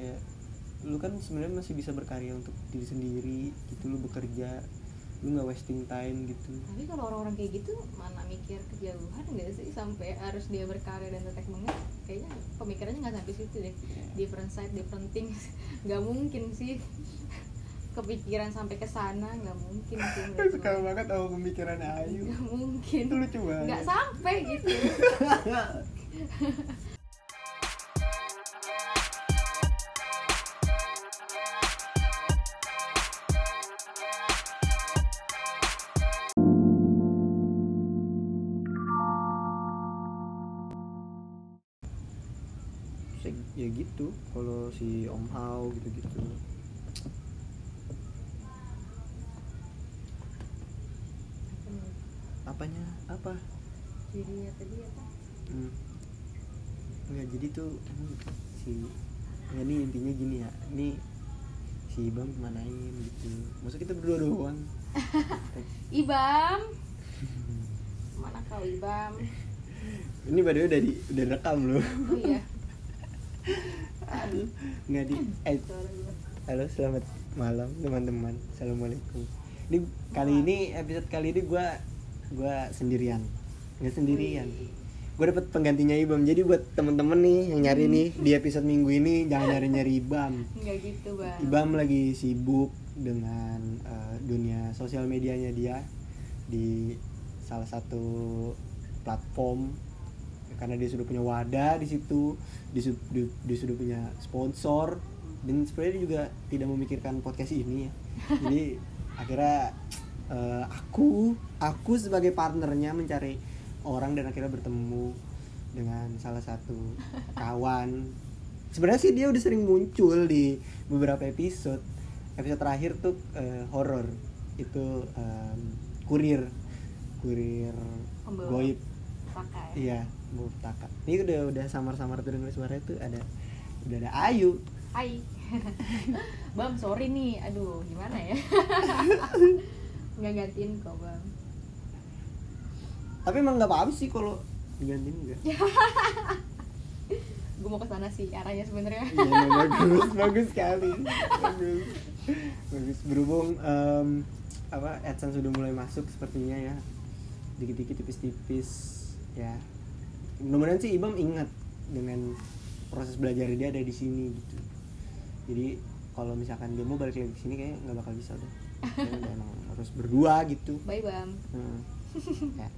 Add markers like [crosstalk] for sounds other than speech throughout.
kayak lu kan sebenarnya masih bisa berkarya untuk diri sendiri gitu lu bekerja lu nggak wasting time gitu. Tapi kalau orang-orang kayak gitu mana mikir kejauhan nggak sih? Sampai harus dia berkarya dan tetek banget kayaknya pemikirannya nggak sampai situ deh. Different side different things. [laughs] Nggak mungkin sih. Kepikiran sampai ke sana nggak mungkin sih suka banget sama pemikiran Ayu. Nggak mungkin. Itu lucu banget. Nggak sampai gitu [laughs] kalau si Om Hao gitu-gitu. Apanya? Apa? Jadi tadi apa? Hmm. nggak jadi tuh ini si ya ini intinya gini ya. Ini si Bang kemanain gitu. Masa kita berdua doang. [laughs] Ibam? Mana kau Ibam? Ini way udah di udah rekam loh. Oh iya [laughs] aduh. Nggak di eh, suara gua. halo selamat malam teman-teman. Assalamualaikum. Ini kali ini episode kali ini gua gua sendirian. Nggak sendirian. Gue dapet penggantinya Ibam. Jadi buat temen-temen nih yang nyari nih di episode minggu ini jangan [laughs] nyari nyari Ibam. Nggak gitu bang. Ibam lagi sibuk dengan eh, dunia sosial medianya dia di salah satu platform karena dia sudah punya wadah di situ, dia, dia- dia sudah punya sponsor dan sebenarnya dia juga tidak memikirkan podcast ini ya. [laughs] Jadi akhirnya eh, aku aku sebagai partnernya mencari orang dan akhirnya bertemu dengan salah satu kawan. Sebenarnya sih dia udah sering muncul di beberapa episode. Episode terakhir tuh eh, horor itu em, kurir. Kurir Pembawa. goib. pakai. Iya Mutaka ini udah udah samar-samar tuh dengar suara itu ada udah ada Ayu Hai [laughs] Bam sorry nih aduh gimana ya [laughs] nggak gantiin kok bang tapi emang nggak apa-apa sih kalau digantiin enggak [laughs] gue mau ke sana sih arahnya sebenarnya Iya, bagus, bagus sekali. Bagus. Bagus. Berhubung em, apa AdSense sudah mulai masuk sepertinya ya. Dikit-dikit tipis-tipis ya. Mudah-mudahan sih Ibam ingat dengan proses belajar dia ada di sini gitu. Jadi kalau misalkan dia mau balik lagi ke sini kayaknya nggak bakal bisa udah. [laughs] Udah emang harus berdua gitu. bye bam Hmm. [laughs] Ya.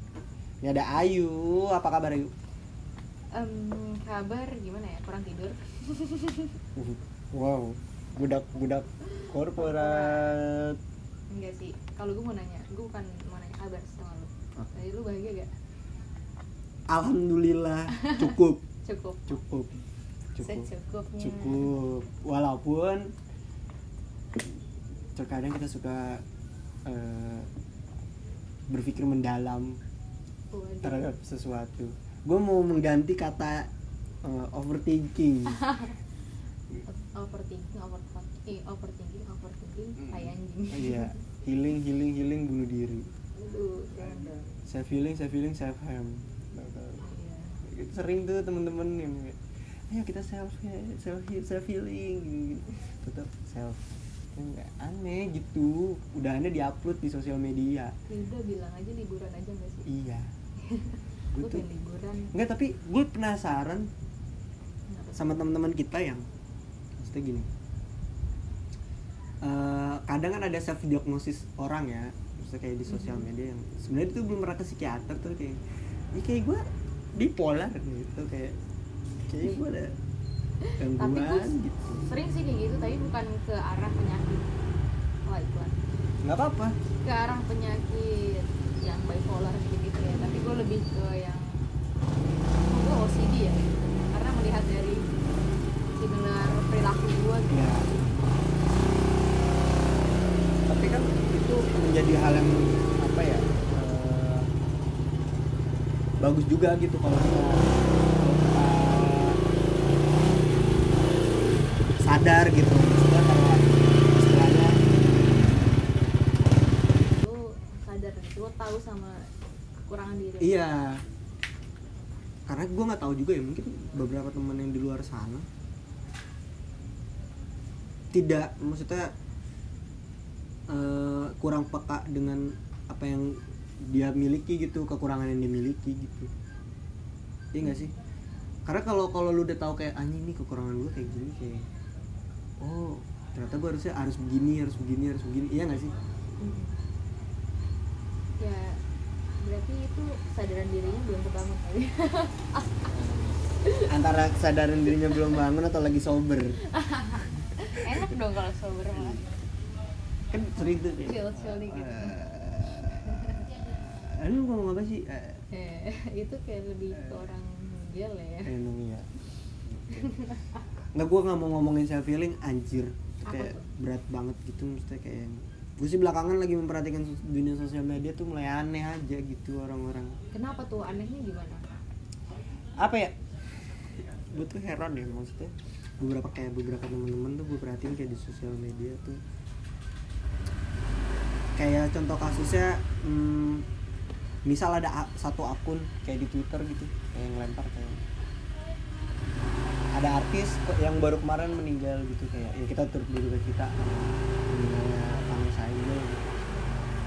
Ini ada Ayu, apa kabar Ayu? Em, kabar gimana ya kurang tidur [laughs] Wow, budak-budak korporat. enggak sih kalau gue mau nanya gue bukan mau nanya kabar sama lu Oh. Tadi lu bahagia gak? Alhamdulillah cukup, [laughs] Cukup cukup, cukup, Secukupnya cukup. Walaupun terkadang kita suka eh, berpikir mendalam Waduh. terhadap sesuatu. Gue mau mengganti kata eh, overthinking. [laughs] Overthinking, overthinking, overthinking, overthinking, tai anjing Iya, [laughs] healing, healing, healing, bunuh diri. Aduh. Self healing, self healing, self harm. Sering tuh temen-temen yang kayak, ayo kita self self self healing gitu. tetap self enggak aneh gitu. Udah aneh diupload di sosial media. Udah bilang aja liburan aja gak sih? iya. [laughs] Gue tuh liburan. Enggak tapi gue penasaran Kenapa sama teman-teman kita yang maksudnya gini. Eh, kadang kan ada self diagnosis orang ya. Maksudnya kayak di sosial Mhm. media yang sebenarnya itu belum pernah ke psikiater tuh kayak ya kayak gue bipolar gitu kayak kayak gue ada Tapi gangguan gue gitu. sering sih kayak gitu, tapi bukan ke arah penyakit. Wah iklan nggak apa-apa. Ke arah penyakit yang bipolar gitu ya. Tapi gue lebih ke yang Gue OCD ya. Karena melihat dari similar perilaku gue gitu. Ya tapi kan itu menjadi hal yang apa ya bagus juga gitu kalau kita kalau kita sadar gitu. Maksudnya kalau istilahnya Lu sadar lu tahu sama kekurangan diri. Iya. Karena gue nggak tahu juga ya mungkin beberapa teman yang di luar sana tidak maksudnya eh, kurang peka dengan apa yang dia miliki gitu kekurangan yang dimiliki gitu. Iya nggak sih? Karena kalau kalau lu udah tahu kayak anjing nih kekurangan gue kayak gini kayak oh ternyata gue harusnya harus begini harus begini harus begini. Iya nggak sih? Hmm. ya berarti itu kesadaran dirinya belum kebangun kali. [laughs] Antara kesadaran dirinya belum bangun atau lagi sober. Enak dong kalau sober kan sering tuh kayak, chill chill dikit eh lu ngomong apa sih? Eh, eh, [laughs] itu kayak lebih ke orang gel ya. Emang iya. [laughs] Nggak gue nggak mau ngomongin self healing anjir. Kayak berat banget gitu mesti kayak gue sih belakangan lagi memperhatikan dunia sosial media tuh mulai aneh aja gitu orang-orang. Kenapa tuh anehnya gimana? Apa ya? Gue tuh heran ya maksudnya beberapa kayak beberapa temen-temen tuh gue perhatiin kayak di sosial media tuh. Kayak contoh kasusnya hmm, misal ada satu akun kayak di twitter gitu kayak yang lempar kayak ada artis yang baru kemarin meninggal gitu kayak ya kita turut berduka cita. Meninggalnya gitu.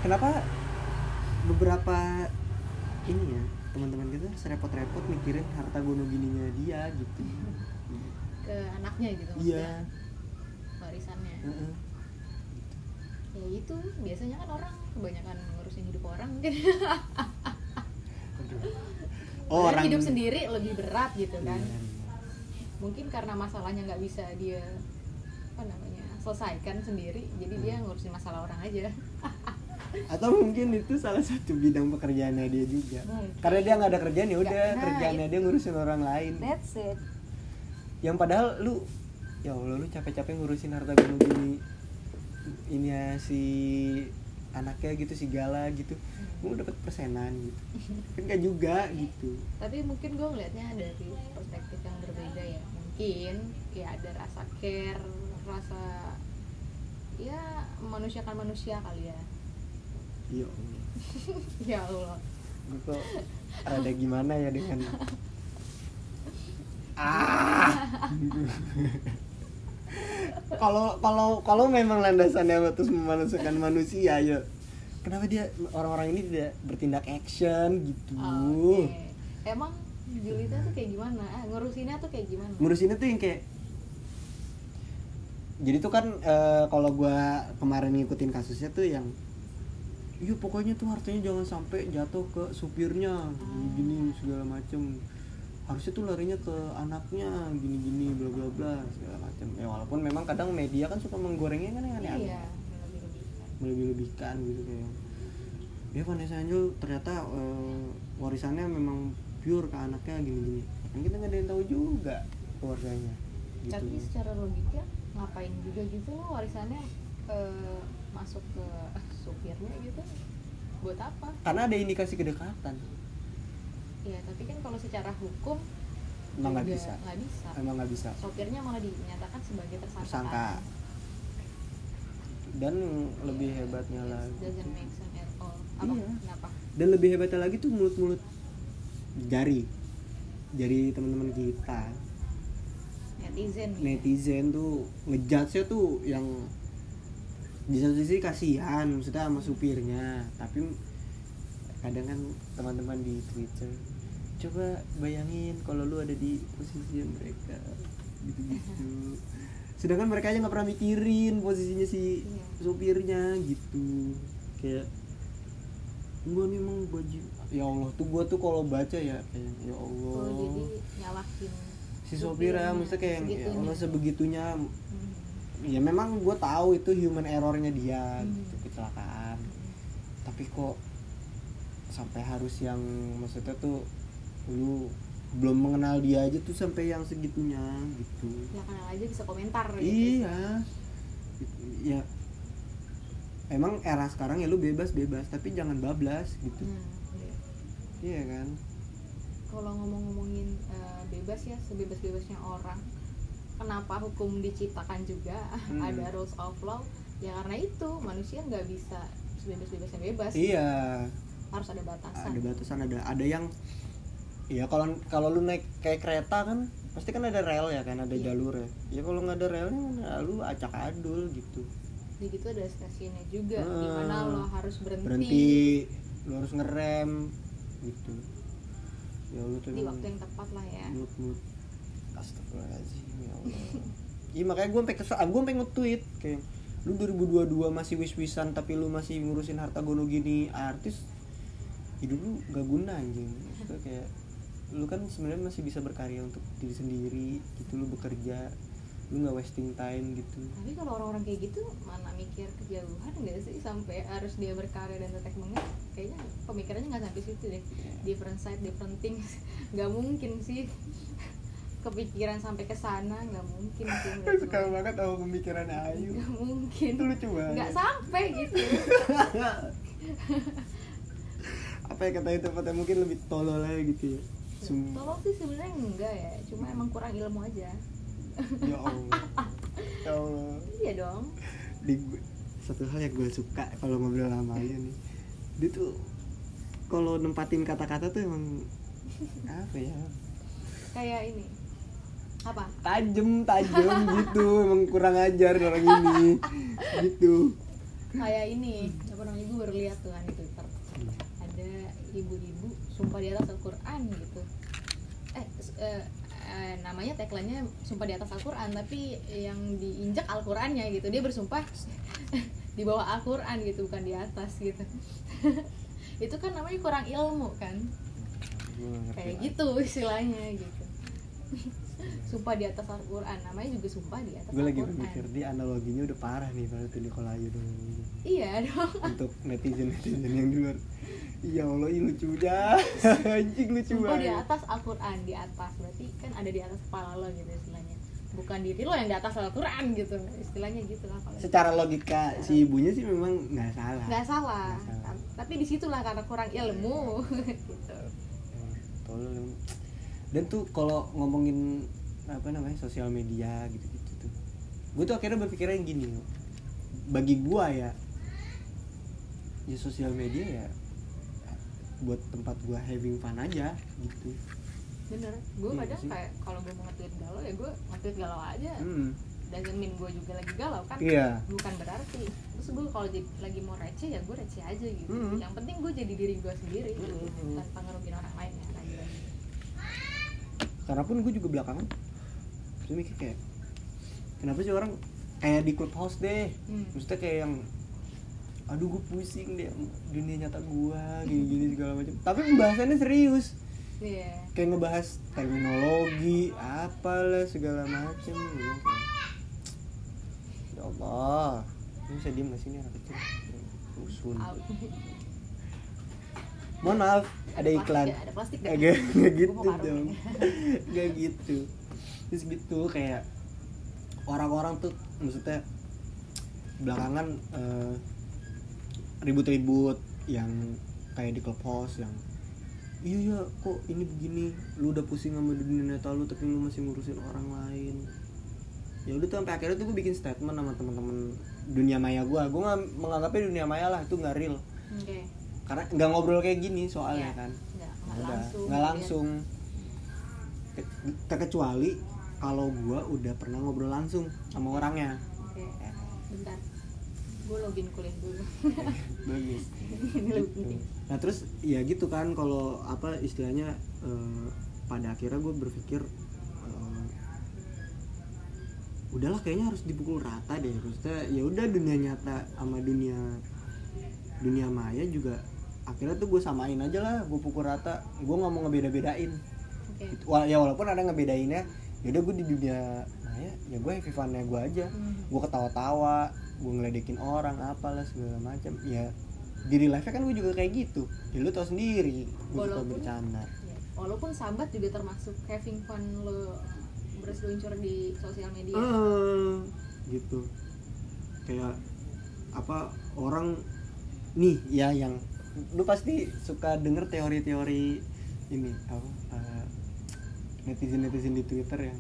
kenapa beberapa ini ya teman-teman kita serepot-repot mikirin harta gono gininya dia gitu? Ke anaknya gitu iya. warisannya. Heeh. Ya itu biasanya kan orang kebanyakan ngurusin hidup orang. [laughs] Mungkin oh orang hidup sendiri lebih berat gitu kan. Iya, iya. mungkin karena masalahnya nggak bisa dia apa namanya selesaikan sendiri jadi dia ngurusin masalah orang aja. [laughs] Atau mungkin itu salah satu bidang pekerjaannya dia juga. Mungkin. karena dia nggak ada kerjaan ya udah nah, kerjaannya dia ngurusin orang lain. That's it. Yang padahal lu ya allah lu capek-capek ngurusin harta gono gini ini ya si anaknya gitu si Gala gitu. Lu dapat persenan gitu. [laughs] Kan gak juga gitu. Tapi mungkin gue ngelihatnya dari perspektif yang berbeda ya. Mungkin ya ada rasa care rasa ya manusiakan manusia kali ya. Iya Allah. ya Allah. [laughs] Gue kok rada gimana ya dengan [laughs] ah kalau kalau kalau memang landasannya terus memanusiakan manusia ya. Kenapa dia orang-orang ini tidak bertindak action gitu? Oke. emang Julita tuh kayak gimana? Ah, ngurusinnya tuh kayak gimana? Ngurusinnya tuh yang kayak jadi tuh kan eh, kalau gua kemarin ngikutin kasusnya tuh yang iya pokoknya tuh hartanya jangan sampai jatuh ke supirnya. Gini, gini segala macem harusnya tuh larinya ke anaknya gini gini bla bla bla segala macem ya walaupun memang kadang media kan suka menggorengnya kan yang aneh-aneh. Iya lebih-lebihkan. melebih-lebihkan gitu kayak. Ya Vanessa Angel ternyata eh, warisannya memang pure ke anaknya gini-gini. Kan kita nggak ada yang tahu juga keluarganya gitu. Tapi secara logika ngapain juga gitu loh warisannya eh, masuk ke supirnya gitu. Buat apa? Karena ada indikasi kedekatan ya tapi kan kalau secara hukum emang nggak bisa. nggak bisa. Emang nggak bisa. Sopirnya malah dinyatakan sebagai tersangka. Tersangka. dan lebih hebatnya lagi doesn't make sense at all. Apa? Iya. kenapa? Dan lebih hebatnya lagi tuh mulut-mulut jari. Jari teman-teman kita. Netizen gitu. netizen tuh ngejudge tuh yang di satu sisi kasihan maksudnya sama supirnya. Tapi kadang kan teman-teman di Twitter coba bayangin kalau lu ada di posisi mereka gitu-gitu sedangkan mereka aja nggak pernah mikirin posisinya si Iya. supirnya gitu kayak gua nih emang baju ya Allah tuh gua tuh kalau baca ya kayak ya Allah oh jadi si sopir ya maksudnya kayak ya. Allah sebegitunya Hmm. ya memang gue tahu itu human errornya dia Hmm. gitu kecelakaan tapi kok sampai harus yang maksudnya tuh lu belum mengenal dia aja tuh sampai yang segitunya gitu. Ya kenal aja bisa komentar gitu. Iya. Ya emang era sekarang ya lu bebas bebas tapi jangan bablas gitu. Hmm, iya. iya kan? Kalau ngomong-ngomongin eh, bebas ya sebebas-bebasnya orang kenapa hukum diciptakan juga? Hmm. ada rules of law. Ya karena itu manusia nggak bisa sebebas-bebasnya bebas. Iya. Harus ada batasan. Ada batasan ada ada yang ya kalau kalau lu naik kayak kereta kan pasti kan ada rel ya kan ada Iya. jalur ya ya kalau nggak ada relnya lu acak adul gitu. Jadi gitu ada stasiunnya juga Ah. di mana lo harus berhenti, berhenti lu harus ngerem gitu. Ya lu tuh. Di waktu yang tepat lah ya. Mut mut. Astagfirullahaladzim ya Allah. [laughs] Iya makanya gue sampai kesel gue sampai nge-tweet kayak lu 2022 masih wis-wisan tapi lu masih ngurusin harta gono gini artis hidup lu gak guna anjing. Maksudnya kayak lu kan sebenarnya masih bisa berkarya untuk diri sendiri gitu lu bekerja lu nggak wasting time gitu. Tapi kalau orang-orang kayak gitu mana mikir kejauhan nggak sih? Sampai harus dia berkarya dan tetek banget kayaknya pemikirannya nggak sampai situ deh. Different side different things. [laughs] Nggak mungkin sih. Kepikiran sampai ke sana nggak mungkin sih [laughs] suka banget sama pemikiran Ayu. Nggak mungkin. Itu lucu banget. Nggak sampai gitu. [laughs] Apa ya kata itu kata mungkin lebih tolol aja gitu ya tolong sih sebenarnya enggak ya cuma emang kurang ilmu aja. Ya Allah. [laughs] Ya Allah iya dong. Di satu hal yang gue suka kalau ngobrol sama Ayu nih. Dia tuh kalau nempatin kata-kata tuh emang [laughs] apa ya? Kayak ini. Apa? Tajem tajem gitu. Emang kurang ajar orang ini. [laughs] Gitu. Kayak ini apa namanya gue baru lihat tuh kan di twitter ada ibu-ibu sumpah di atas Al-Quran gitu. Eh, eh, eh, namanya tagline-nya sumpah di atas Al-Quran tapi yang diinjak Al-Qurannya gitu. Dia bersumpah [laughs] di bawah Al-Quran gitu bukan di atas gitu. [laughs] Itu kan namanya kurang ilmu kan? Kayak gitu istilahnya gitu. [laughs] Sumpah di atas Al-Quran namanya juga sumpah di atas gue lagi berpikir dia analoginya udah parah nih berarti nih kalau Ayu dong iya dong untuk netizen netizen yang di luar ya Allah ini lucu dah [laughs] anjing lucu sumpah di banget. atas Al-Quran di atas. Berarti kan ada di atas kepala lo gitu istilahnya. Bukan diri lo yang di atas Al-Quran gitu. Istilahnya gitu lah kalau secara logika si ibunya sih memang nggak salah. Nggak salah. Nggak salah. tapi di situlah karena kurang ilmu. [laughs] Gitu. Eh, tolol emang. dan tuh kalau ngomongin apa namanya sosial media gitu gitu tuh gue tuh akhirnya berpikirnya gini bagi gua ya ya sosial media ya buat tempat gua having fun aja gitu bener gue Iya kadang sih. kayak kalau gue mau nge-tweet galau ya gue nge-tweet galau aja hmm. doesn't mean gue juga lagi galau kan iya bukan berarti terus gue kalau lagi mau receh ya gue receh aja gitu Mhm. yang penting gue jadi diri gue sendiri gitu, Mhm. tanpa ngerugiin orang lain ya karena pun gue juga belakangan terus mikir kayak kenapa sih orang kayak di clubhouse deh Hmm. maksudnya kayak yang aduh gue pusing deh dunia nyata gua gini gini segala macam. Tapi pembahasannya serius. Iya. Kayak ngebahas terminologi apalah segala macam. Ya Allah ini bisa diem gak sih ini anak kecil? Rusun. Mohon maaf ada iklan. ada plastik deh. agak nggak gitu dong. [laughs] Nggak gitu. Terus gitu kayak orang-orang tuh maksudnya belakangan eh, ribut-ribut yang kayak di clubhouse yang iya ya kok ini begini lu udah pusing sama dunia nyata lu tapi lu masih ngurusin orang lain. Ya udah tuh sampai akhirnya tuh gue bikin statement sama teman-teman dunia maya gue gue nggak menganggapnya dunia maya lah itu nggak real. Oke. Karena nggak ngobrol kayak gini soalnya Iya. kan. nggak langsung nggak gitu ya. langsung. Ke- terkecuali kalau gua udah pernah ngobrol langsung sama orangnya. Oke. Eh, bentar gue login kuliah dulu [laughs] bagus Gitu. nah terus ya gitu kan kalau apa istilahnya eh, pada akhirnya gue berpikir eh, udahlah kayaknya harus dipukul rata deh maksudnya ya udah dunia nyata sama dunia dunia maya juga akhirnya tuh gue samain aja lah gue pukul rata gue nggak mau ngebeda-bedain. Wala- ya walaupun ada ngebedainnya yaudah gue di dunia maya ya gue happy funnya gue aja Hmm. gue ketawa-tawa gue ngeledekin orang apalah segala macam. Ya di real life kan gue juga kayak gitu. Ya lu tau sendiri gue suka bercanda. Ya, walaupun sambat juga termasuk having fun lo berseluncur di sosial media. Eh, gitu. Kayak apa orang nih ya yang lu pasti suka denger teori-teori ini apa netizen netizen di twitter yang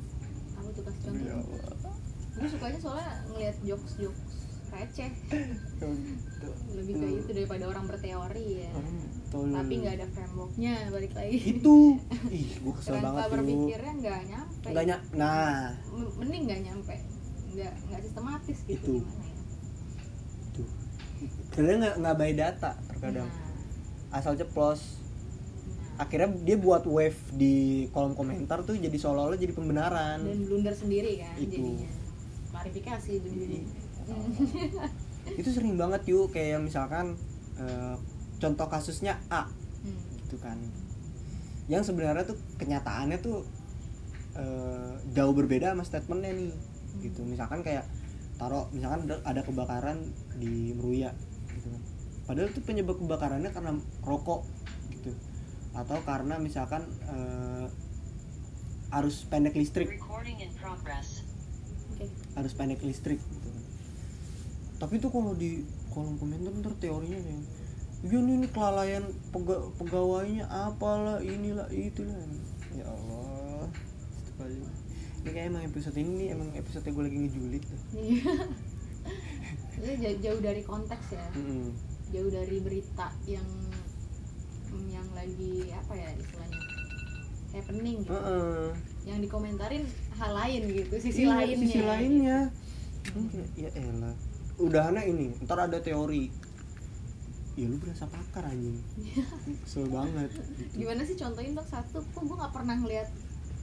kamu tuh kasih ya contoh? Allah. gue sukanya soalnya ngeliat jokes jokes receh. Gitu. lebih kayak itu daripada orang berteori ya. Hmm, betul. tapi nggak ada frameworknya balik lagi. Itu. [laughs] Ih gue kesel kerangka banget tuh. berpikirnya nggak nyampe. Nggak ny- nah. Mending nggak nyampe. Nggak nggak sistematis gitu Itu. gimana ya. Nggak nggak by data terkadang. Nah, asal ceplos. Nah. akhirnya dia buat wave di kolom komentar tuh jadi seolah-olah jadi pembenaran. Dan blunder sendiri kan Itu. jadinya. Klarifikasi ujung-ujungnya itu sering banget yuk kayak misalkan eh, contoh kasusnya A. Hmm. gitu kan. Yang sebenarnya tuh kenyataannya tuh eh, jauh berbeda sama statementnya nih. Gitu. Misalkan kayak taruh misalkan ada- kebakaran di Meruya gitu. Kan padahal tuh penyebab kebakarannya karena rokok gitu. Atau karena misalkan eh, arus pendek listrik. Oke. harus pendek listrik. Tapi tuh kalau di kolom komentar ntar teorinya kayak ya ini, ini kelalaian pega- pegawainya apalah inilah itulah ya Allah Astagfirullah. ini kayak emang episode ini nih, emang episode gue lagi ngejulit tuh Iya. [laughs] Jauh, dari konteks ya Mm-mm. jauh dari berita yang yang lagi apa ya istilahnya happening gitu Heeh. yang dikomentarin hal lain gitu sisi Iya, lainnya sisi lainnya Hmm, kayak, ya elah udahannya ini ntar ada teori. Ya lu berasa pakar anjing. [laughs] Kesel banget gitu. gimana sih contohin dong satu kok gue nggak pernah ngeliat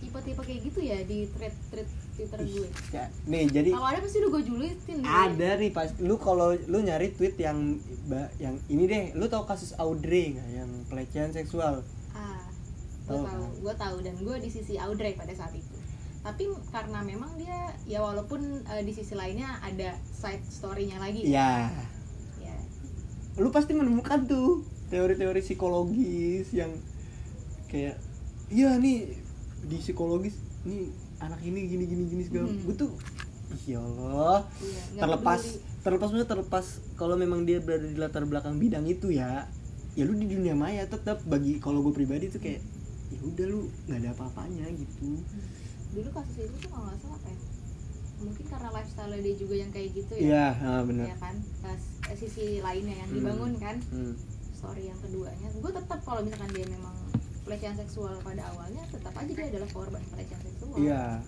tipe-tipe kayak gitu ya di thread thread twitter gue? Ya, nih jadi kalau ada pasti udah gue julitin ada nih pas lu kalau lu nyari tweet yang yang ini deh lu tahu kasus Audrey nggak? Yang pelecehan seksual? Ah gue Tahu tahu kan? gue tahu dan gue di sisi Audrey pada saat itu tapi karena memang dia ya walaupun eh, di sisi lainnya ada side story-nya lagi ya ya. Lu pasti menemukan tuh teori-teori psikologis yang kayak iya nih di psikologis nih anak ini gini gini gini segala Hmm. gue tuh ya Allah. Iya, terlepas peduli. terlepas maksudnya terlepas kalau memang dia berada di latar belakang bidang itu ya ya lu di dunia maya tetap bagi kalau gue pribadi tuh kayak ya udah lu nggak ada apa-apanya gitu dulu kasus itu tuh kalau nggak salah apa ya? Mungkin karena lifestyle dia juga yang kayak gitu ya? Iya ah, bener ya kan? Pas eh, sisi lainnya yang Hmm. dibangun kan? Hmm. story yang keduanya. Gue tetap kalau misalkan dia memang pelecehan seksual pada awalnya tetap aja dia adalah korban pelecehan seksual. Iya.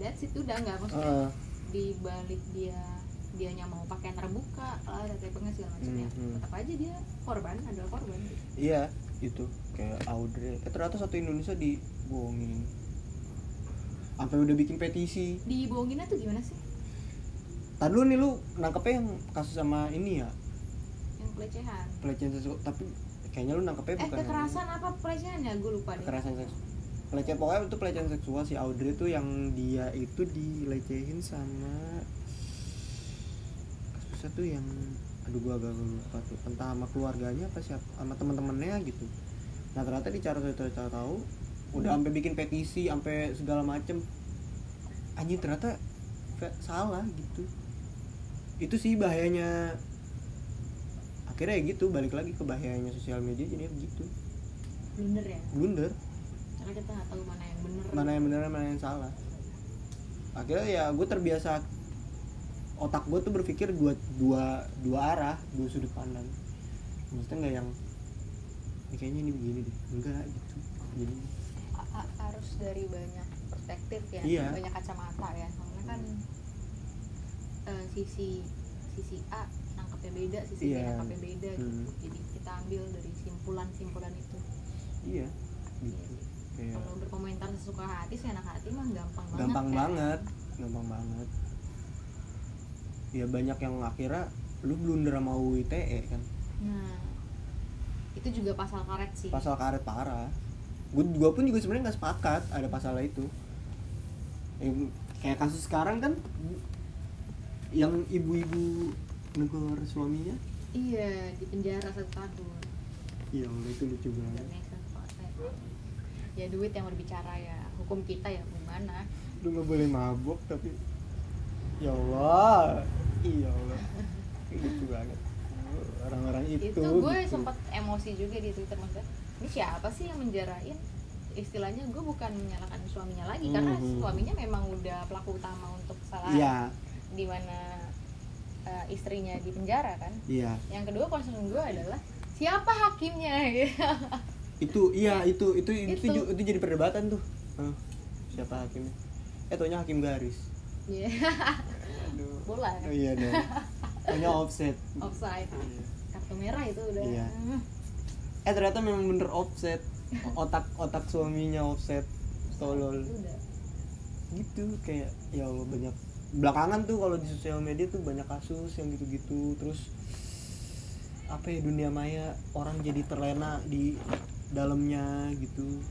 That's it udah nggak maksudnya Heeh. di balik dia dianya mau pakaian terbuka lah tete segala macamnya. Hmm, hmm. tetap aja dia korban adalah korban. Gitu. iya itu. Kayak Audrey. Eh ternyata satu Indonesia dibohongin sampai udah bikin petisi. Dibohonginnya tuh gimana sih? Tadi lu nih lu nangkepnya yang kasus sama ini ya? Yang pelecehan. Pelecehan seksual tapi kayaknya lu nangkepnya eh bukan yang- kekerasan apa pelecehan ya? Gue lupa deh. Kekerasan seksual pelecehan pokoknya itu pelecehan seksual si Audrey tuh yang dia itu dilecehin sama kasusnya tuh yang aduh gua agak lupa tuh. Entah sama keluarganya apa siapa sama teman-temannya gitu. Nah ternyata dicara cara tahu udah sampai bikin petisi sampai segala macem. Anjing ternyata salah gitu. Itu sih bahayanya. Akhirnya ya gitu balik lagi ke bahayanya sosial media jadi begitu bener ya? Blunder. Karena kita nggak tahu mana yang bener. Mana yang benar mana yang salah. Akhirnya ya gue terbiasa otak gue tuh berpikir dua dua dua arah dua sudut pandang. Maksudnya nggak yang "Ini kayaknya ini begini deh. Enggak gitu. Jadi harus dari banyak perspektif ya Iya. banyak kacamata ya. Karena kan eh, sisi sisi A nangkepnya beda sisi B Iya. nangkepnya beda gitu. Hmm. jadi kita ambil dari simpulan simpulan itu. Iya. Iya gitu. kayak kalau berkomentar sesuka hati seenak hati mah gampang banget gampang kan. banget. Gampang banget. Ya banyak yang akhirnya lu blunder sama UU ITE kan. Nah itu juga pasal karet sih. Pasal karet parah gue gua pun juga sebenarnya nggak sepakat ada pasal itu. Yang kayak kasus sekarang kan yang ibu-ibu negor suaminya. Iya di penjara satu tahun. Iya Allah, itu lucu banget. Ya duit yang berbicara ya hukum kita ya gimana? Lu nggak boleh mabuk tapi ya Allah iya Allah. Lucu banget. Orang-orang itu, itu, gue gitu. sempat emosi juga di twitter maksudnya ini siapa sih yang menjarain istilahnya gue bukan menyalahkan suaminya lagi karena Mhm. suaminya memang udah pelaku utama untuk kesalahan iya. di mana eh, istrinya di penjara kan? Iya. Yang kedua concern gue adalah siapa hakimnya? [laughs] Itu iya itu itu itu itu, Itu. itu jadi perdebatan tuh. Hah, siapa hakimnya? Eh taunya hakim garis. Iya. Aduh. bola oh, iya dong. [laughs] Taunya offset. Offside. Iya. kartu merah itu udah. Iya. Eh ternyata memang bener offset. Otak otak suaminya offset. Tolol. Gitu kayak ya Allah banyak. Belakangan tuh kalau di sosial media tuh banyak kasus yang gitu-gitu. Terus apa ya dunia maya orang jadi terlena di dalamnya gitu.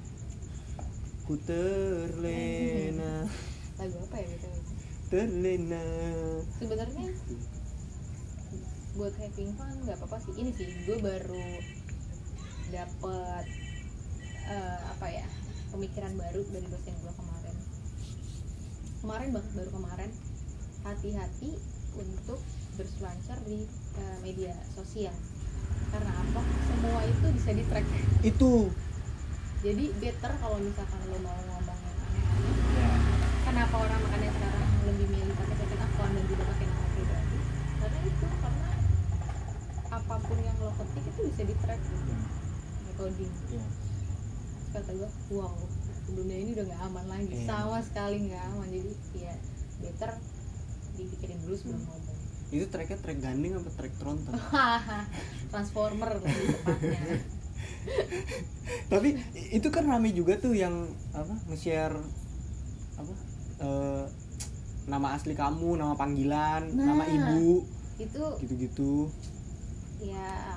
Ku terlena. Lagu apa ya gitu? Terlena. Sebenarnya buat having fun nggak apa-apa sih. Ini sih gue baru dapet eh, apa ya pemikiran baru dari dosen gue kemarin. Kemarin banget baru kemarin. Hati-hati untuk berselancar di eh, media sosial. Karena apa? Semua itu bisa di track itu. Jadi better kalau misalkan lo mau ngomong yang aneh-aneh. Kenapa orang makanya sekarang lebih milih pakai second account dan tidak pakai nama pribadi? Karena itu karena apa pun yang lo ketik itu bisa di track gitu recording ya. Terus kata gue wow dunia ini udah nggak aman lagi Iya. sama sekali nggak aman jadi ya better dipikirin dulu sebelum Hmm. ngomong itu tracknya track gandeng apa track tronton [laughs] transformer lebih tepatnya [laughs] tapi itu kan rame juga tuh yang apa nge-share apa eh, nama asli kamu nama panggilan nama Nah. ibu itu gitu-gitu ya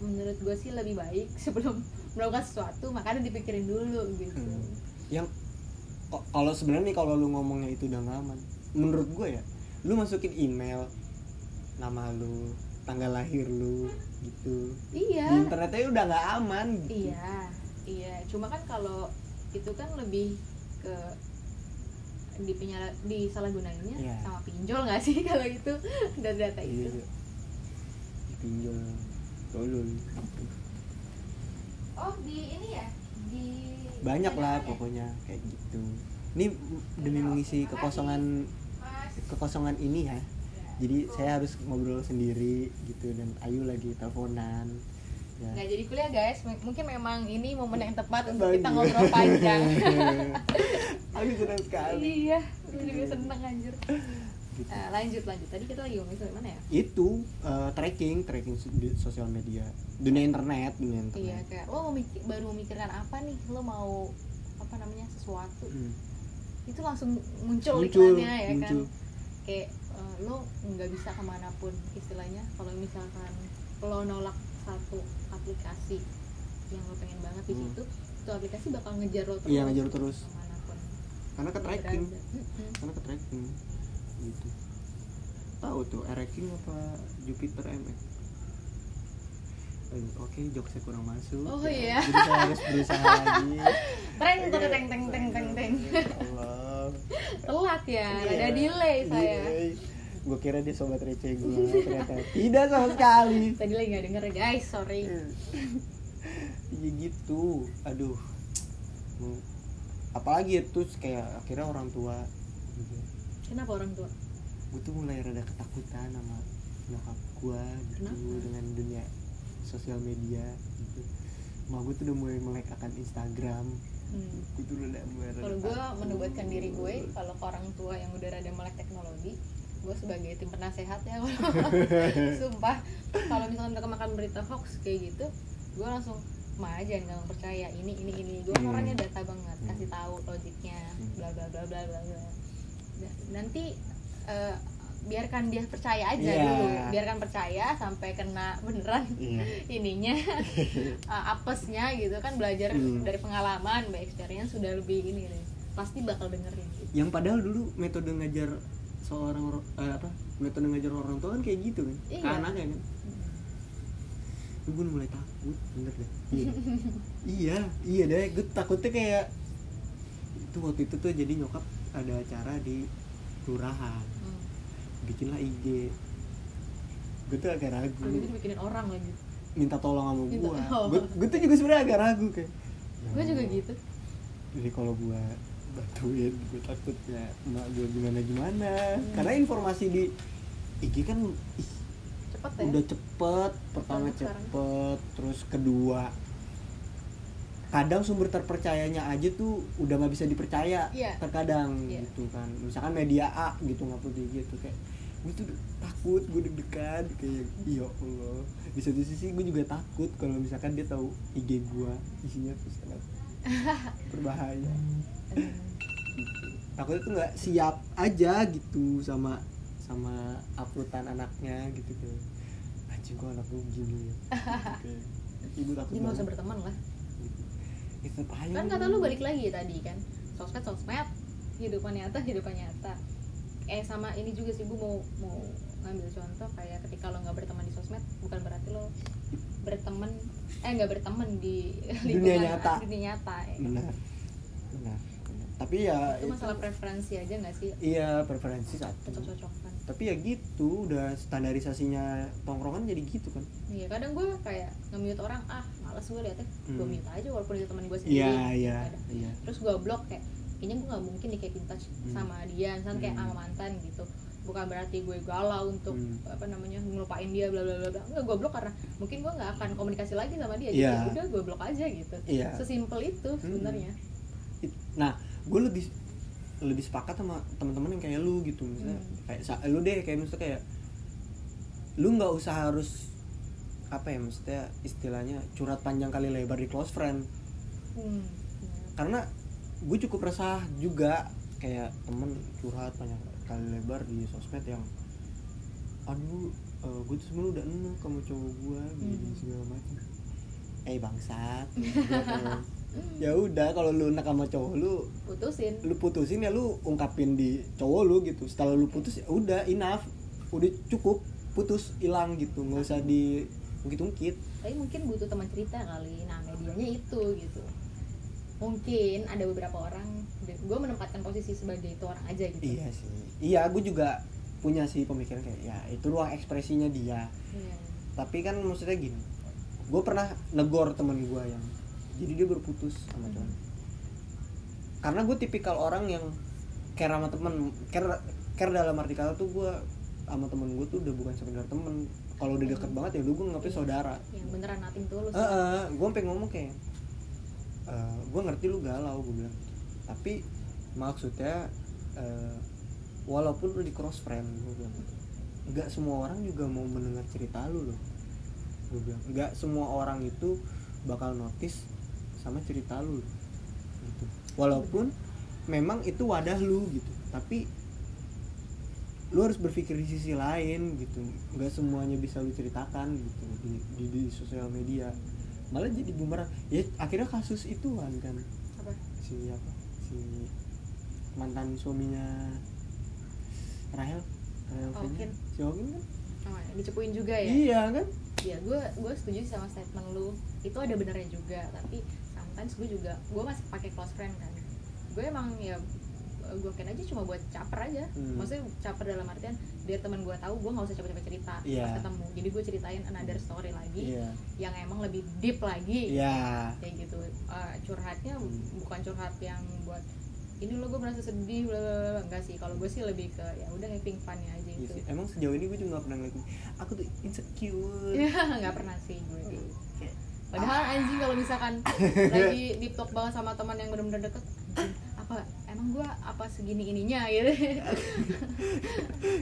menurut gue sih lebih baik [laughs] sebelum melakukan sesuatu makanya dipikirin dulu gitu Hmm. yang kalau sebenarnya nih kalau lu ngomongnya itu udah aman menurut gue ya lu masukin email nama lu tanggal lahir lu gitu iya di internetnya udah nggak aman gitu. iya iya cuma kan kalau itu kan lebih ke di penyala, disalahgunainnya Iya. sama pinjol nggak sih [laughs] kalau itu [laughs] data-data iya itu iya. dipinjol tolol. Oh di ini ya? Di banyak lah ya? pokoknya kayak gitu. Ini demi mengisi kekosongan kekosongan ini ya. Jadi saya harus ngobrol sendiri gitu dan Ayu lagi teleponan. Ya. Nggak jadi kuliah guys. M- mungkin memang ini momen yang tepat untuk kita Bagus. ngobrol panjang. [laughs] Aku senang sekali. Iya juga seneng anjir gitu. Eh, lanjut lanjut. Tadi kita lagi ngomongin soal mana ya? Itu eh, tracking tracking sosial media. Dunia internet dunia internet. Iya kayak lo mau mikir, baru memikirkan apa nih? Lo mau apa namanya sesuatu. Hmm. itu langsung muncul, muncul iklannya ya muncul. Kan kayak eh, lo nggak bisa ke mana pun istilahnya. Kalau misalkan lo nolak satu aplikasi yang lo pengen banget di Hmm. situ itu aplikasi bakal ngejar lo terus Iya, ngejar terus. ke mana pun. Karena ke tracking. karena ke tracking gitu tahu tuh ranking apa Jupiter MX Eh, Oke, jokesnya kurang masuk. Oh, ya. iya. Jadi saya harus berusaha [laughs] lagi. Teng, teng, teng, teng, teng, teng, teng. Ya Allah. telat ya Iya. ada delay saya Gue kira dia sobat receh gue, ternyata tidak sama sekali. tadi lagi nggak denger guys sorry Iya gitu, aduh. Apalagi itu kayak akhirnya orang tua gitu. Kenapa orang tua? Gue tuh mulai rada ketakutan sama nyokap gue gitu Kenapa? dengan dunia sosial media gitu. Ma gue tuh udah mulai melek akan Instagram. Hmm. gue tuh udah mulai rada kalau gue menubatkan diri gue kalau ke orang tua yang udah rada melek teknologi gue sebagai tim penasehat ya. [laughs] Sumpah. Kalau misalkan mereka makan berita hoax kayak gitu gue langsung mah jangan gampang percaya. Ini ini ini. Gue Hmm. orangnya data banget kasih tahu logiknya Hmm. bla bla bla bla bla bla nanti eh, biarkan dia percaya aja Iya. dulu. Biarkan percaya sampai kena beneran iya. [laughs] ininya uh, [laughs] apesnya gitu kan. Belajar Hmm. dari pengalaman by experience sudah lebih ini nih. Pasti bakal dengerin. Gitu. yang padahal dulu metode ngajar seorang eh, apa metode ngajar orang tua kan kayak gitu kan? Iya. ke anaknya kan? Gue udah mulai takut bener deh. Iya. [laughs] Iya iya deh. Gue takutnya kayak itu waktu itu tuh jadi nyokap ada acara di kelurahan Hmm. bikinlah IG gue tuh agak ragu gitu bikinin orang lagi. minta tolong sama gue oh. gue tuh juga sebenarnya agak ragu kayak Gue juga "Ya, gitu. jadi kalau gue bantuin gue takutnya emak gue gimana gimana Hmm. karena informasi di IG kan ih, cepet ya udah cepet pertama sekarang. cepet terus kedua kadang sumber terpercayanya aja tuh udah nggak bisa dipercaya Iya. terkadang Iya. gitu kan misalkan media A gitu ngupload gitu kayak gue tuh takut gue deg-degan kayak iya Allah di satu sisi gue juga takut kalau misalkan dia tahu IG gue isinya tuh sangat [laughs] berbahaya gitu. takutnya tuh nggak siap aja gitu sama sama uploadan anaknya gitu kayak anjing kok anak gue begini ya [laughs] Kayak, ibu takut jadi nggak usah berteman lah. Ya, aja kan lu. kata lu balik lagi tadi kan sosmed sosmed kehidupan nyata kehidupan nyata eh sama ini juga sih gue mau mau ngambil contoh kayak ketika lo nggak berteman di sosmed bukan berarti lo berteman eh nggak berteman di Dunia nyata. dunia nyata ya. benar benar tapi ya itu masalah preferensi aja nggak sih iya preferensi satu cocok-cocokan tapi ya gitu udah standarisasinya tongkrongan jadi gitu kan iya kadang gue kayak nge-mute orang ah males gue liatnya gue Hmm. mute aja walaupun itu teman gue sendiri iya iya Kadang. iya terus gue blok kayak kayaknya gue nggak mungkin di keep in touch Hmm. sama dia misalnya kayak Hmm. sama mantan gitu bukan berarti gue galau untuk Hmm. apa namanya ngelupain dia bla bla bla bla enggak gue blok karena mungkin gue nggak akan komunikasi lagi sama dia jadi Iya. ya udah gue blok aja gitu Iya. sesimpel itu sebenarnya It- nah gue lebih lebih sepakat sama teman-teman yang kayak lu gitu misalnya Hmm. kayak lu deh kayak misalnya kayak lu nggak usah harus apa ya maksudnya istilahnya curhat panjang kali lebar di close friend hmm. karena gue cukup resah juga kayak temen curhat panjang kali lebar di sosmed yang aduh eh, gue tuh sebenarnya udah enak sama cowok gue gini Hmm. segala macam eh bangsat [laughs] Ya udah kalau lu enak sama cowok lu putusin. lu putusin ya lu ungkapin di cowok lu gitu. Setelah lu putus ya udah enough. Udah cukup putus hilang gitu. Nggak usah di ungkit-ungkit tapi mungkin butuh teman cerita kali. Nah medianya itu gitu. Mungkin ada beberapa orang gue menempatkan posisi sebagai itu orang aja gitu. Iya sih. Iya gue juga punya sih pemikiran kayak ya itu ruang ekspresinya dia. Iya. tapi kan maksudnya gini gue pernah negor temen gue yang jadi dia berputus sama cowok karena gue tipikal orang yang care sama temen care care dalam arti kata tuh gue sama temen gue tuh udah bukan sekedar temen. Kalau udah deket banget ya udah gue ngapain saudara. Yang beneran nating tulus. Eh eh, gue sampai ngomong kayak gue ngerti lu galau gue bilang. Tapi maksudnya eh, walaupun lu di cross friend gue bilang gitu nggak semua orang juga mau mendengar cerita lu loh. Gue bilang nggak semua orang itu bakal notice sama cerita lu gitu. Walaupun memang itu wadah lu gitu. Tapi lu harus berpikir di sisi lain gitu. Nggak semuanya bisa lu ceritakan gitu di, di, di sosial media. Malah jadi bumerang. Ya akhirnya kasus itu kan. Kan apa? Si apa? Si mantan suaminya Rahel. Rahel Oh, Fenya. Si Okin kan? Oh, dicepuin juga ya? Iya kan? Ya gue gue setuju sama statement lu. Itu ada benernya juga tapi sometimes gue juga gue masih pakai close friend kan. Gue emang ya gue kan aja cuma buat caper aja. Hmm. maksudnya caper dalam artian biar teman gue tahu gue nggak usah cepet-cepet cerita Iya. pas ketemu. Jadi gue ceritain another story lagi iya. yang emang lebih deep lagi. Iya. Kayak gitu. Eh, curhatnya Hmm. bukan curhat yang buat ini lo gue merasa sedih bla bla bla. Bla." enggak sih. Kalau gue sih lebih ke ya udah having fun aja Iya itu sih. emang sejauh ini gue juga gak pernah ngeliat aku tuh insecure. Ya [laughs] nggak pernah sih gue Kayak, padahal anjing kalau misalkan [laughs] lagi deep talk banget sama teman yang benar-benar deket apa emang gue apa segini ininya? [laughs] Gitu.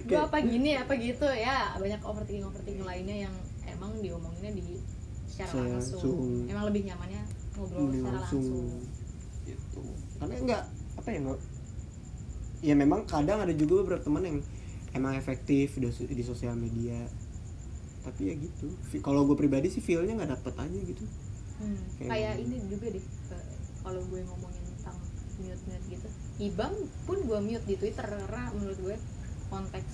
Gue apa gini apa gitu? Ya banyak overthinking overthinking lainnya yang emang diomonginnya di secara Secara langsung. langsung. emang lebih nyamannya ngobrol ini secara langsung. langsung. Gitu. Karena enggak apa ya enggak ya memang kadang ada juga beberapa teman yang emang efektif di, di sosial media tapi ya gitu. Kalau gue pribadi sih feelnya nggak dapet aja gitu. Hmm, Kayak kayak gitu. ini juga deh kalau gue ngomongin tentang mute mute gitu. Ibang pun gue mute di twitter karena menurut gue konteks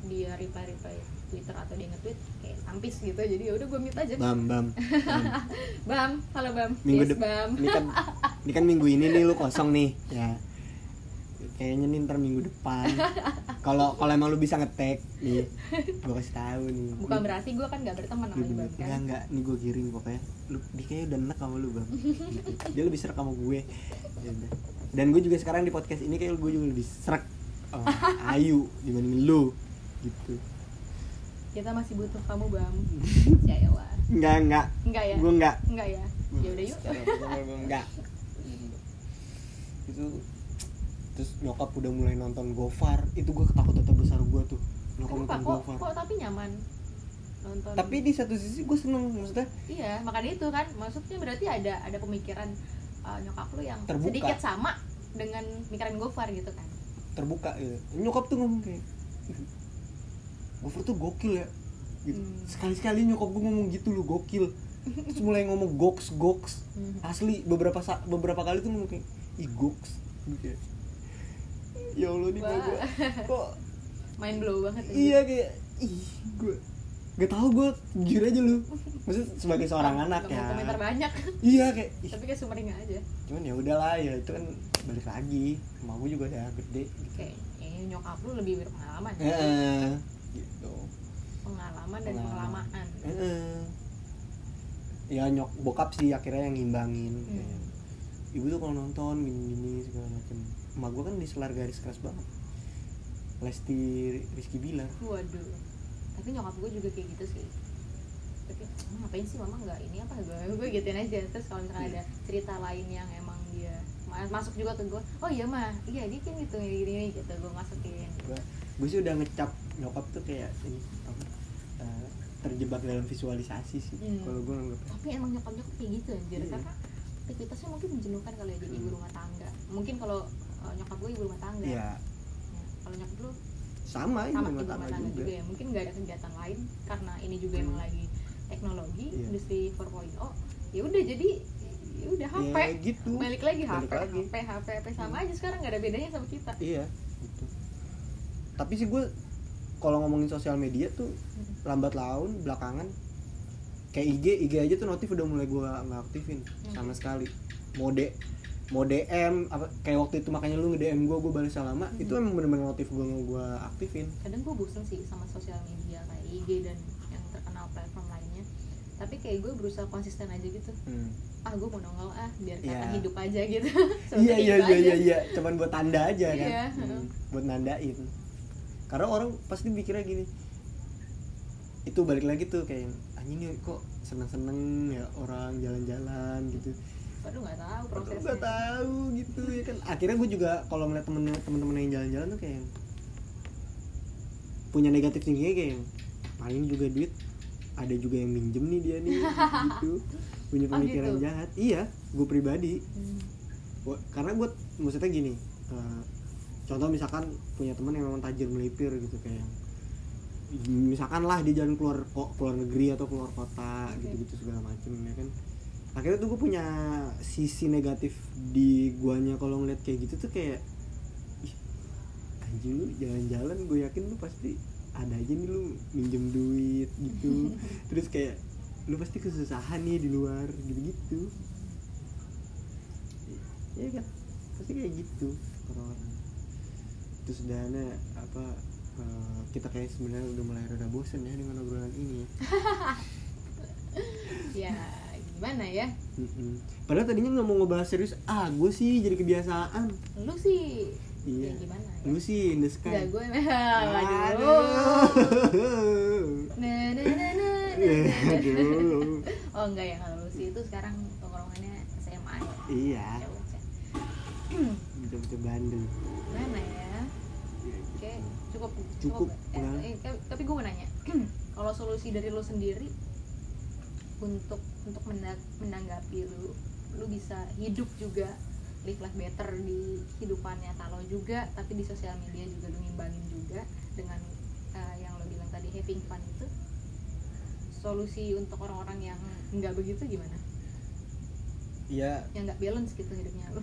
dia reply reply twitter atau dia nge-tweet kayak sampis gitu jadi ya udah gue mute aja. Bam bam, bam. [laughs] bam halo bam. Minggu yes bam. ini kan ini kan minggu ini nih lu kosong nih. Ya kayaknya nih ntar minggu depan. [laughs] Kalau kalau emang lu bisa ngetek nih gue kasih tahu nih. Bukan berarti gue kan gak berteman sama Lu ibang bener. kan Enggak enggak, nih gue giring pokoknya. Lu, dia kayaknya udah enak sama lu bang. [laughs] Dia lebih serak sama gue. Ya. Dan gue juga sekarang di podcast ini kayak gue juga lebih serak sama [laughs] Ayu dibanding lu. Gitu. Kita masih butuh kamu bam Yaelah. enggak enggak enggak ya? Gue enggak enggak ya? Ya udah yuk. Enggak itu terus nyokap udah mulai nonton Gofar. Itu gue ketakutan terbesar gue tuh nyokap kenapa? nonton kok Gofar. kok tapi nyaman nonton? Tapi di satu sisi gue seneng maksudnya. Iya makanya itu kan. Maksudnya berarti ada ada pemikiran uh, nyokap lu yang Terbuka. sedikit sama dengan pemikiran Gofar gitu kan? Terbuka gitu nyokap tuh ngomong kayak "Ih, Gofar tuh gokil ya. Gitu. Hmm. sekali-sekali nyokap gue ngomong gitu lu gokil. Terus mulai ngomong goks goks Hmm. asli beberapa beberapa kali tuh ngomong kayak ih goks. Gitu kayak, ya allah nih gue kok main blow banget aja. iya kayak ih gue gak tau gue jujur aja lu. Maksud sebagai seorang anak Nggak ya. mau komentar banyak. Iya kayak ih, tapi kayak sumringah aja. Cuman ya udahlah ya itu kan balik lagi. Gue juga udah gede gitu. Kayak eh, nyokap lu lebih berpengalaman Heeh, gitu. Pengalaman dan Pengalaman. pengalaman Heeh. ya nyok bokap sih akhirnya yang ngimbangin Hmm. kayak, ibu tuh kalau nonton gini-gini segala macem emak gue kan di selar garis keras banget. Lesti Rizky Bilar. Waduh. Tapi nyokap gue juga kayak gitu sih. Tapi "Mama ngapain sih? Mama nggak ini apa? Gue gue gituin aja. Terus kalau misalnya ada cerita lain yang emang dia ma- masuk juga ke gue oh iya mah iya dia kan gitu gini gitu gue masukin. Gue gue sih udah ngecap nyokap tuh kayak ini apa eh, terjebak dalam visualisasi sih Hmm. kalau gue nganggap tapi emang nyokap nyokap kayak gitu anjir Iya. karena aktivitasnya mungkin menjenuhkan kalau ya jadi ibu Hmm. rumah tangga. Mungkin kalau uh, nyokap gue ibu rumah tangga. Ya Ya, kalau nyokap lu sama sama rumah ibu tangga tangga juga, juga ya. Mungkin nggak ada kegiatan lain karena ini juga Hmm. emang lagi teknologi Iya. industri 4.0 ya udah jadi ya udah HP ya gitu. Balik lagi Balik HP lagi. HP HP HP sama aja sekarang nggak ada bedanya sama kita. Iya gitu. Tapi sih gue kalau ngomongin sosial media tuh lambat laun belakangan kayak IG IG aja tuh notif udah mulai gue nggak aktifin sama sekali. Mode mau DM apa kayak waktu itu makanya lu nge DM gue gue balas lama Mhm. itu emang bener-bener notif gue gue aktifin. Kadang gue bosen sih sama sosial media kayak IG dan yang terkenal platform lainnya. Tapi kayak gue berusaha konsisten aja gitu. Hmm. ah gue mau nongol ah biar Iya. kata hidup aja gitu. [laughs] Iya iya iya iya iya. Cuman buat tanda aja kan. Iya. Hmm, buat nandain. Karena orang pasti mikirnya gini itu balik lagi tuh kayak anjing kok seneng-seneng ya orang jalan-jalan gitu Waduh nggak tahu Padahal prosesnya nggak tahu gitu ya kan akhirnya gue juga kalau ngeliat temen temen-temen yang jalan-jalan tuh kayak punya negatif tingginya kayak paling juga duit ada juga yang minjem nih dia nih gitu [laughs] punya Oh, pemikiran gitu? jahat iya gue pribadi Hmm. Gua- karena gue maksudnya gini eh, contoh misalkan punya teman yang memang tajir melipir gitu kayak misalkan lah dia jalan keluar keluar negeri atau keluar kota Oke. gitu-gitu segala macem ya kan akhirnya tuh gue punya sisi negatif di guanya kalau ngeliat kayak gitu tuh kayak ih anjing lu jalan-jalan gue yakin lu pasti ada aja nih lu minjem duit gitu. [laughs] Terus kayak lu pasti kesusahan nih di luar gitu-gitu. Iya kan? Pasti kayak gitu orang-orang terus dana apa eh, kita kayak sebenarnya udah mulai rada bosen ya dengan obrolan ini ya [laughs] gimana ya Mm-mm. padahal tadinya nggak mau ngebahas serius ah gue sih jadi kebiasaan lu sih Iya. ya gimana ya lu sih in the sky Enggak gue [laughs] Aduh. Nah, nah, nah, nah, nah. Aduh. oh enggak ya kalau lu sih itu sekarang tongkrongannya SMA ya iya Ya udah. betul-betul bandel gimana ya oke cukup Cukup, eh, enggak. eh, tapi- gue mau nanya [clears throat] kalau solusi dari lu sendiri untuk untuk menanggapi lu lu bisa hidup juga live life better di kehidupannya kalau juga tapi di sosial media juga lu ngimbangin juga dengan eh, yang lo bilang tadi having fun itu. Solusi untuk orang-orang yang nggak begitu gimana? Ya yang nggak balance gitu hidupnya lu.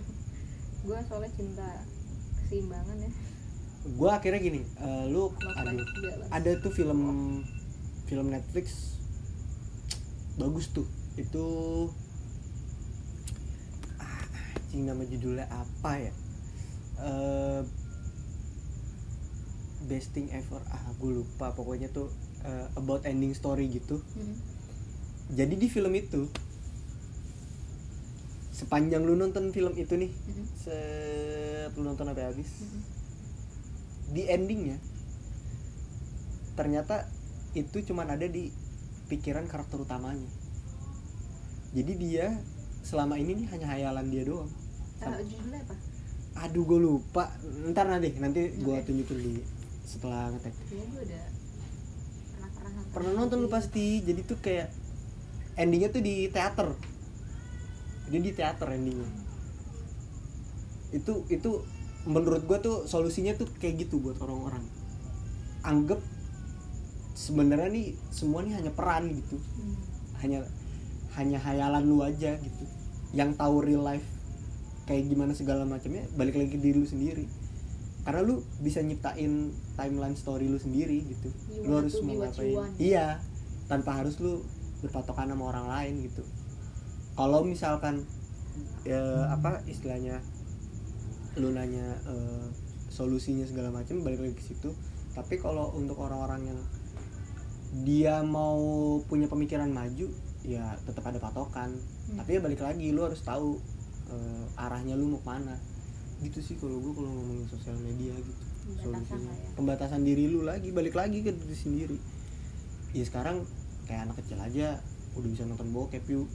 Gue soalnya cinta keseimbangan ya. Gue akhirnya gini eh, lu aduh balance ada tuh film film Netflix bagus tuh itu ah, anjing nama judulnya apa ya Eh, best thing ever ah gue lupa pokoknya tuh eh, about ending story gitu Hmm. jadi di film itu sepanjang lu nonton film itu nih Mhm. set lu nonton sampai habis Mhm. di endingnya ternyata itu cuman ada di pikiran karakter utamanya. Jadi dia selama ini nih hanya hayalan dia doang. Ah, judulnya apa? Aduh gue lupa. Ntar nanti nanti gue Oke. tunjukin di setelah ngetek. Gue udah pernah pernah nonton. Pernah nonton lu pasti. Jadi tuh kayak endingnya tuh di teater. Dia di teater endingnya. Itu itu menurut gua tuh solusinya tuh kayak gitu buat orang-orang. Anggap sebenarnya nih semua nih hanya peran gitu. Hmm. hanya hanya hayalan lu aja gitu. Yang tahu real life kayak gimana segala macamnya balik lagi ke diri lu sendiri. Karena lu bisa nyiptain timeline story lu sendiri gitu. You lu harus mau ngapain iya tanpa harus lu berpatokan sama orang lain gitu. Kalau misalkan ya, apa istilahnya lu nanya eh, solusinya segala macam balik lagi ke situ. Tapi kalau untuk orang-orang yang dia mau punya pemikiran maju ya tetap ada patokan. Hmm. tapi ya balik lagi lu harus tahu eh, arahnya lu mau ke mana. Gitu sih kalau gue kalau ngomongin sosial media gitu. Pembatasan solusinya ya. pembatasan diri lu lagi balik lagi ke diri sendiri. Ya sekarang kayak anak kecil aja udah bisa nonton bokep yuk.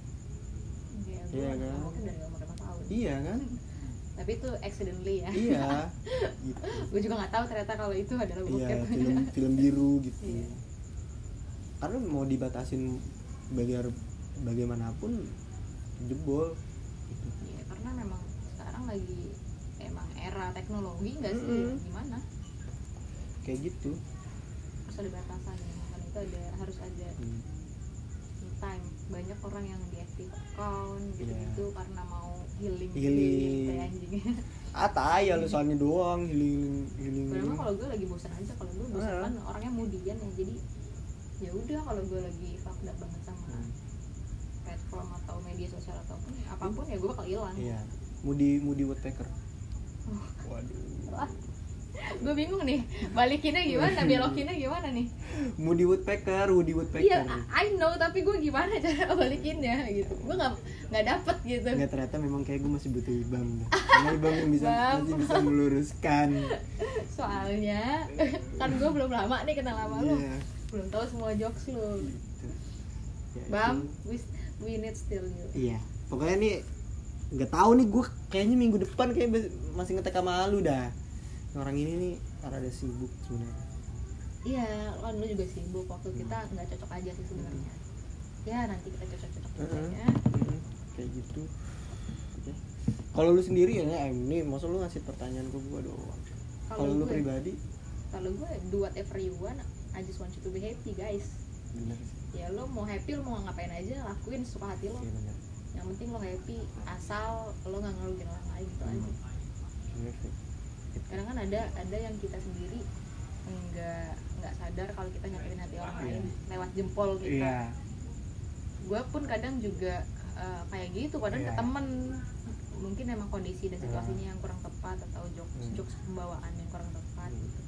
Iya, Iya nonton kan? dari umur 5 tahun. Iya kan? [laughs] Tapi itu accidentally ya. Iya. [laughs] Gitu gue juga nggak tahu ternyata kalau itu adalah iya bokep. film film [laughs] biru gitu. Iya. Karena mau dibatasin bagar bagaimanapun jebol gitu. Iya, karena memang sekarang lagi emang era teknologi nggak sih Mm-mm. gimana kayak gitu harus ada batasan ya kan itu ada harus ada Hmm. me time banyak orang yang diaktif account Iya. karena mau healing Healing. kayak anjing ah tai ya lu soalnya doang healing healing Padahal kalau gue lagi bosan aja kalau gue bosan Ah. kan orangnya mudian ya jadi ya udah kalau gue lagi fucked up banget sama Hmm. platform atau media sosial ataupun apa pun ya gue bakal hilang. Iya. Moody Moody Woodpecker. Oh. waduh. [laughs] Gue bingung nih balikinnya gimana [laughs] belokinnya gimana nih? Moody Woodpecker Woody Woodpecker. Iya I know tapi gue gimana cara balikinnya gitu. Gue nggak nggak dapet gitu. Nggak ternyata memang kayak gue masih butuh ibam dah. Karena ibam yang bisa masih bisa meluruskan. [laughs] soalnya kan gue belum lama nih kenal sama lu. Iya. Belum tahu semua jokes lu Gitu. Ya, bam we, we need still you Iya. Pokoknya nih nggak tahu nih gue kayaknya minggu depan kayak masih ngetek sama lu dah. Orang ini nih rada sibuk sebenarnya. iya kan lu juga sibuk waktu kita nggak cocok aja sih sebenarnya ya nanti kita cocok cocok Heeh. ya. Kayak gitu. Oke. Kalau lu sendiri ya, nih masa lu ngasih pertanyaan ke gue doang. Kalau lu gue pribadi, kalau gue do whatever you want I just want you to be happy guys bener sih. ya lo mau happy lo mau ngapain aja lakuin suka hati lo Iya bener. yang penting lo happy asal lo nggak ngerugiin orang lain gitu aja. Bener sih. Gitu. kadang kan ada ada yang kita sendiri nggak nggak sadar kalau kita nyakitin hati orang Iya. lain lewat jempol kita Iya. gue pun kadang juga eh, kayak gitu kadang Iya. ke temen mungkin emang kondisi dan situasinya yang kurang tepat atau jokes Hmm. jokes pembawaan yang kurang tepat gitu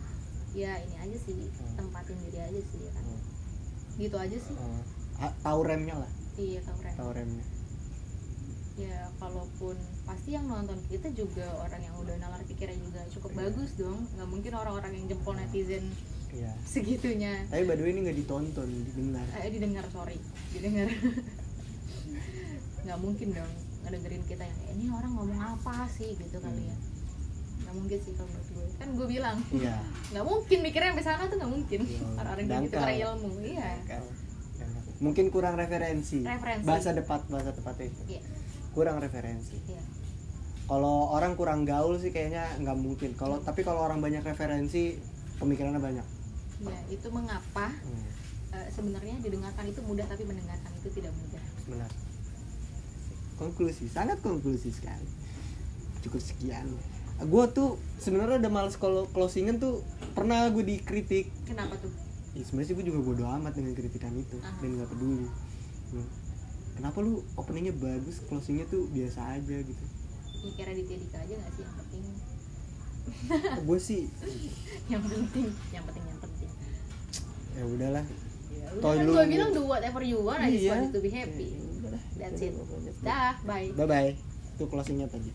ya ini aja sih Hmm. tempatin diri aja sih ya kan. Hmm. gitu aja sih. Ah, tahu remnya lah. Iya tahu Ren. tahu remnya. Ya kalaupun pasti yang nonton kita juga orang yang udah nalar pikirannya juga cukup Iya. bagus dong. Nggak mungkin orang-orang yang jempol netizen iya. segitunya. Tapi by the way ini nggak ditonton didengar. Eh didengar sorry. Didengar. [laughs] Nggak mungkin dong ngedengerin kita yang "Eh, ini orang ngomong apa sih? Gitu kali ya nggak mungkin sih kalau menurut gue. Kan gue bilang iya. [laughs] nggak mungkin mikirnya sampai sana tuh nggak mungkin. Iya, [laughs] orang-orang kayak gitu dangkal. kurang ilmu iya. Kan. mungkin kurang referensi. Referensi. bahasa tepat bahasa tepatnya itu. Iya. Kurang referensi. Iya. Kalau orang kurang gaul sih kayaknya nggak mungkin. Kalau tapi kalau orang banyak referensi pemikirannya banyak. Ya itu mengapa hmm, eh, sebenarnya didengarkan itu mudah tapi mendengarkan itu tidak mudah. Benar konklusi sangat konklusi sekali. Cukup sekian gue tuh sebenarnya udah males kalau closingan tuh pernah gue dikritik. Kenapa tuh? Ya sebenarnya sih gue juga bodo amat dengan kritikan itu Aha. dan nggak peduli. Hmm. kenapa lu openingnya bagus closingnya tuh biasa aja gitu? Ya kira Raditya Dika aja nggak sih yang penting? Gue sih? [laughs] Yang penting yang penting yang penting. Ya udahlah. Ya udah kan gue bilang do whatever you want I just Iya. want to be happy. Ya that's it. Pokoknya. dah bye. Bye bye itu closingnya tadi